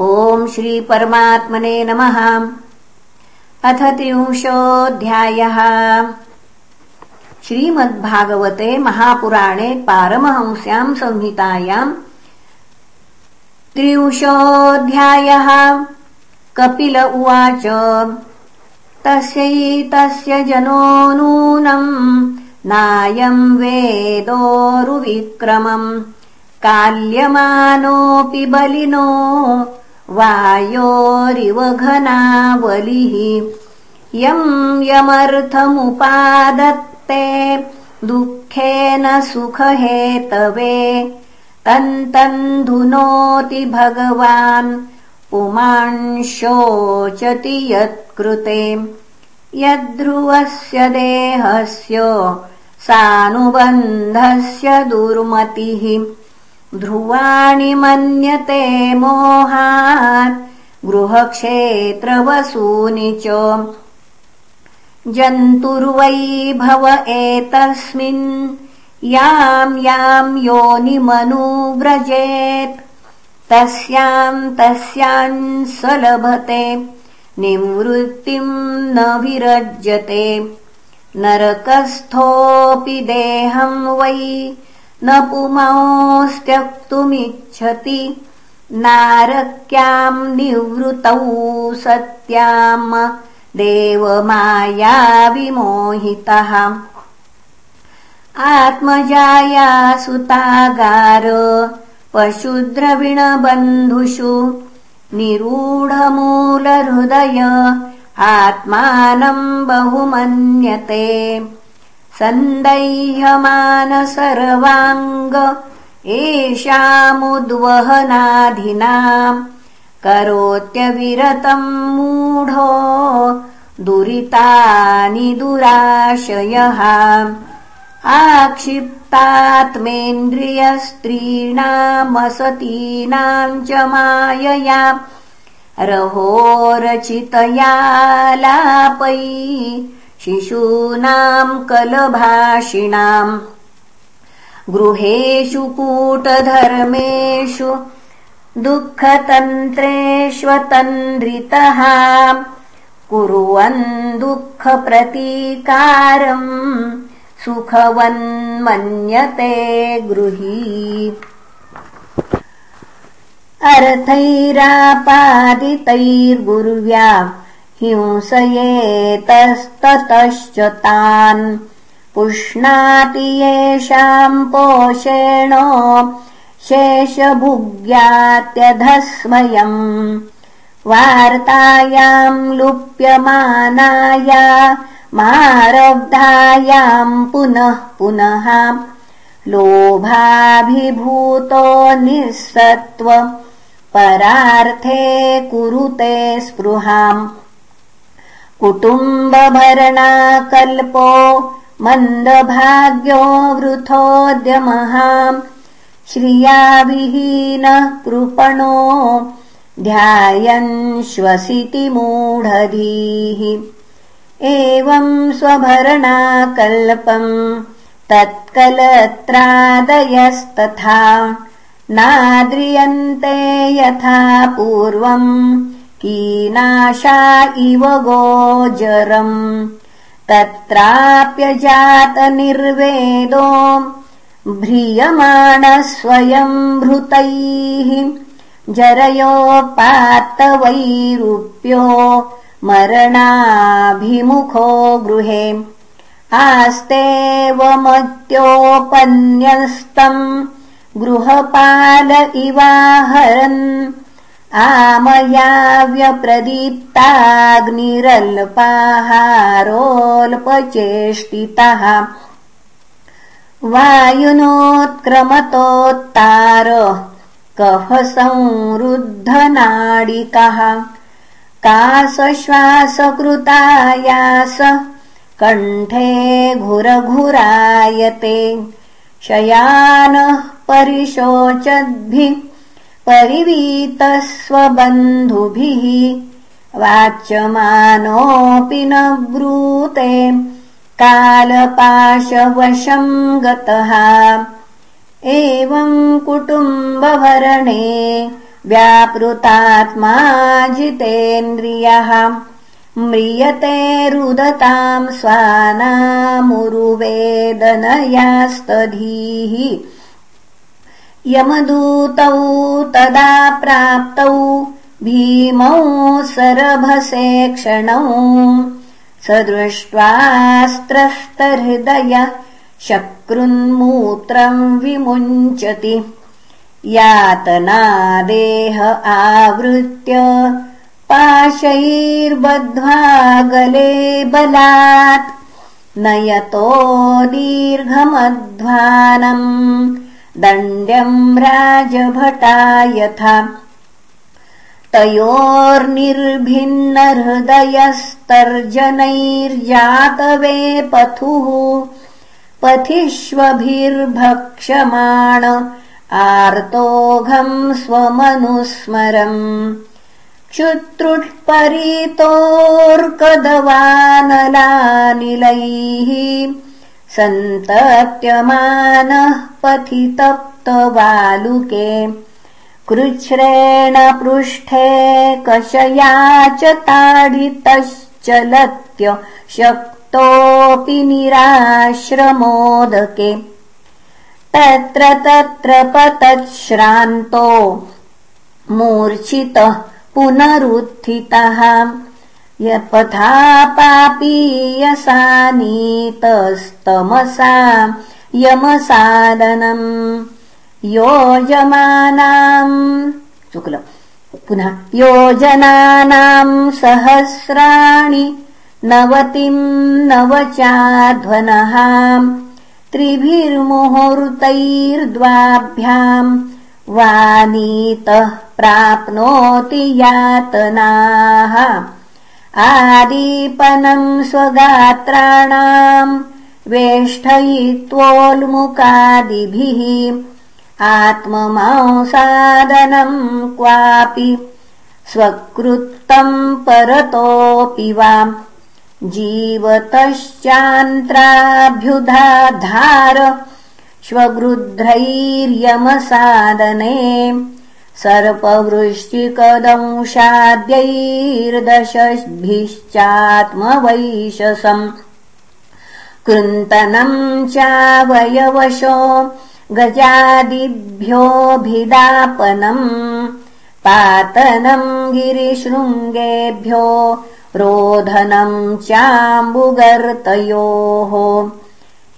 ॐ श्रीपरमात्मने नमः। अथ त्रिंशोऽध्यायः। श्रीमद्भागवते महापुराणे पारमहंस्याम् संहितायाम् त्रिंशोऽध्यायः। कपिल उवाच तस्यैतस्य जनो नूनम् नायम् वेदोरुविक्रमम् काल्यमानोऽपि बलिनो वायोरिव घनावलिः यम् यमर्थमुपादत्ते दुःखेन सुखहेतवे। तन्तन्धुनोति भगवान् पुमांशोचति यत्कृते। यद्ध्रुवस्य देहस्य सानुबन्धस्य दुर्मतिः ध्रुवाणि मन्यते मोहात् गृहक्षेत्रवसूनि च। जन्तुर्वै भव एतस्मिन् याम् याम् योनिमनुव्रजेत्। तस्याम् तस्याम् स लभते निवृत्तिम् न विरज्यते। नरकस्थोऽपि देहम् वै न पुमांस्त्यक्तुमिच्छति। नारक्याम् निवृतौ सत्याम् देवमायाविमोहितः। आत्मजाया सुतागार पशुद्रविणबन्धुषु निरूढमूलहृदय आत्मानम् बहुमन्यते सन्दैह्यमान सर्वाङ्ग एषामुद्वहनाधिनाम् करोत्यविरतम् मूढो दुरितानि दुराशयः आक्षिप्तात्मेन्द्रियस्त्रीणामसतीनाम् च मायया रहोरचितयालापै शिशूनाम् कलभाषिणाम्। गृहेषु कूटधर्मेषु दुःखतन्त्रेष्वतन्द्रितः। कुर्वन् दुःखप्रतीकारम् सुखवन्मन्यते गृही। अर्थैरापादितैर्गुर्व्या हिंसयेतस्ततश्च तान् पुष्णाति येषाम् पोषेण शेषभुग्यात्यधस्मयम्। वार्तायाम् लुप्यमानाया मारब्धायाम् पुनः पुनः। लोभाभिभूतो निःसत्त्व परार्थे कुरुते स्पृहाम् कुटुम्बभरणाकल्पो मन्दभाग्यो वृथोद्यमः श्रियाविहीनः कृपणो ध्यायन् श्वसिति मूढधीः। एवम् स्वभरणाकल्पम् तत्कलत्रादयस्तथा नाद्रियन्ते यथा पूर्वम् कीनाशा इव गोजरम् तत्राप्यजातनिर्वेदो भ्रियमाणः स्वयम् भृतैः जरयोपात्तवैरूप्यो मरणाभिमुखो गृहे। आस्तेवमत्योपन्यस्तम् गृहपाल इवाहरन् आमयाव्यप्रदीप्ताग्निरल्पाहारोऽल्पचेष्टितः। वायुनोत्क्रमतोत्तार कफसंरुद्धनाडिकः। कासश्वासकृतायास कण्ठे घुरघुरायते। शयानः परिशोचद्भिः परिवीतस्वबन्धुभिः वाच्यमानोऽपि न ब्रूते कालपाशवशम् गतः। एवम् कुटुम्बभरणे व्यापृतात्मा जितेन्द्रियः। म्रियते रुदताम् स्वानामुरुवेदनयास्तधीः यमदूतौ तदा प्राप्तौ भीमौ सरभसे क्षणौ। स दृष्ट्वास्त्रस्तहृदय शक्रुन्मूत्रम् विमुञ्चति। यातनादेह आवृत्य पाशैर्बध्वा गले बलात्। नयतो दीर्घमध्वानम् दण्ड्यम् राजभटा यथा तयोर्निर्भिन्नहृदयस्तर्जनैर्जातवे पथुः। पथिष्वभिर्भक्षमाण आर्तोघम् स्वमनुस्मरम्। क्षुत्रुट्परितोर्कदवानलानिलैः सन्तप्यमानः पथि तप्तवालुके कृच्छ्रेण पृष्ठे कषया च ताडितश्चलत्य शक्तोऽपि निराश्रमोदके। तत्र तत्र पतच्छ्रान्तो मूर्छितः पुनरुत्थितः यपथा पापीयसानीतस्तमसा यमसादनम् योजमानाम् शुक्ल पुनः योजनानाम् सहस्राणि नवतिम् नवचाध्वनः त्रिभिर्मुहूर्तैर्द्वाभ्याम् वानीतः प्राप्नोति यातनाः आदीपनम् स्वगात्राणाम् वेष्ठयित्वोल्मुकादिभिः आत्ममांसादनम् क्वापि स्वकृत्तम् परतोऽपि वा जीवतश्चान्त्राभ्युधाधार श्वगृध्रैर्यमसादने सर्पवृष्टिकदंशाद्यैर्दशभिश्चात्मवैशसम् कृन्तनम् चावयवशो गजादिभ्योऽभिदापनम् पातनम् गिरिशृङ्गेभ्यो रोधनम् चाम्बुगर्तयोः।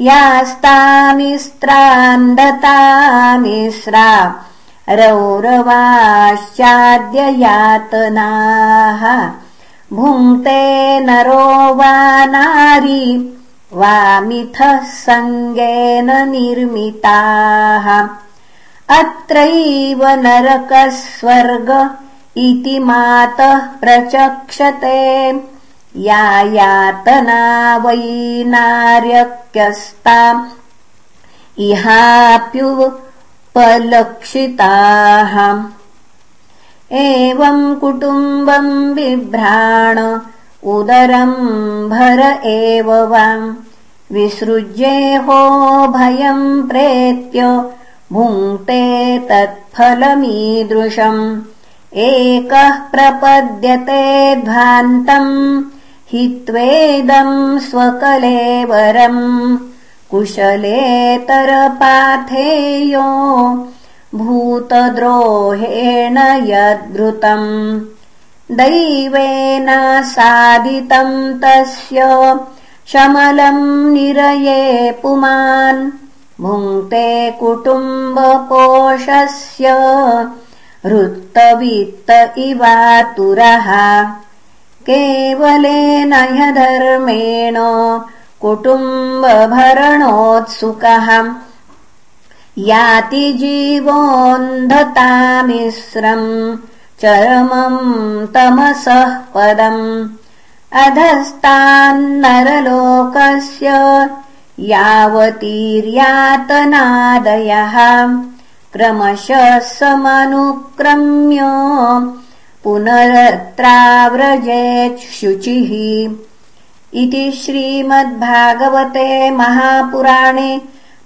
यास्तामिस्त्रान्दतामिस्रा रौरवाश्चाद्ययातनाः। भुङ्क्ते नरो वा नारी वामिथः सङ्गेन निर्मिताः। अत्रैव नरकस्वर्ग इति मातः प्रचक्षते। या यातना वै नार्यक्यस्ता इहाप्युपलक्षिताः एवम् कुटुम्बम् बिभ्राण उदरम् भर एव वाम् विसृज्येहो भयम् प्रेत्य भुङ्क्ते तत्फलमीदृशम्। एकः प्रपद्यते ध्वान्तम् हित्वेदम् स्वकलेवरम् कुशलेतरपाथेयो भूतद्रोहेण यद्भृतम्। दैवेनासादितम् तस्य शमलम् निरये पुमान्। भुङ्क्ते कुटुम्बकोशस्य हृत्तवित्त इवातुरः केवलेन ह्यधर्मेण कुटुम्बभरणोत्सुकः। याति जीवोऽन्धतामिश्रम् चरमम् तमसः पदम्। अधस्तान्नरलोकस्य यावतीर्यातनादयः। क्रमशः समनुक्रम्य पुनरत्राव्रजेच्छुचिः इति श्रीमद्भागवते महापुराणे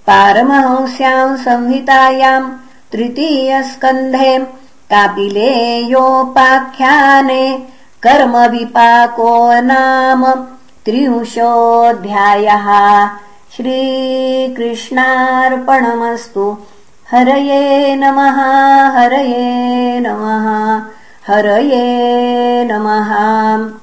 पारमहंस्याम् संहितायाम् तृतीयस्कन्धे कापिलेयोपाख्याने कर्मविपाको नाम त्रिंशोऽध्यायः। श्रीकृष्णार्पणमस्तु। हरये नमः हरये नमः हरये नमः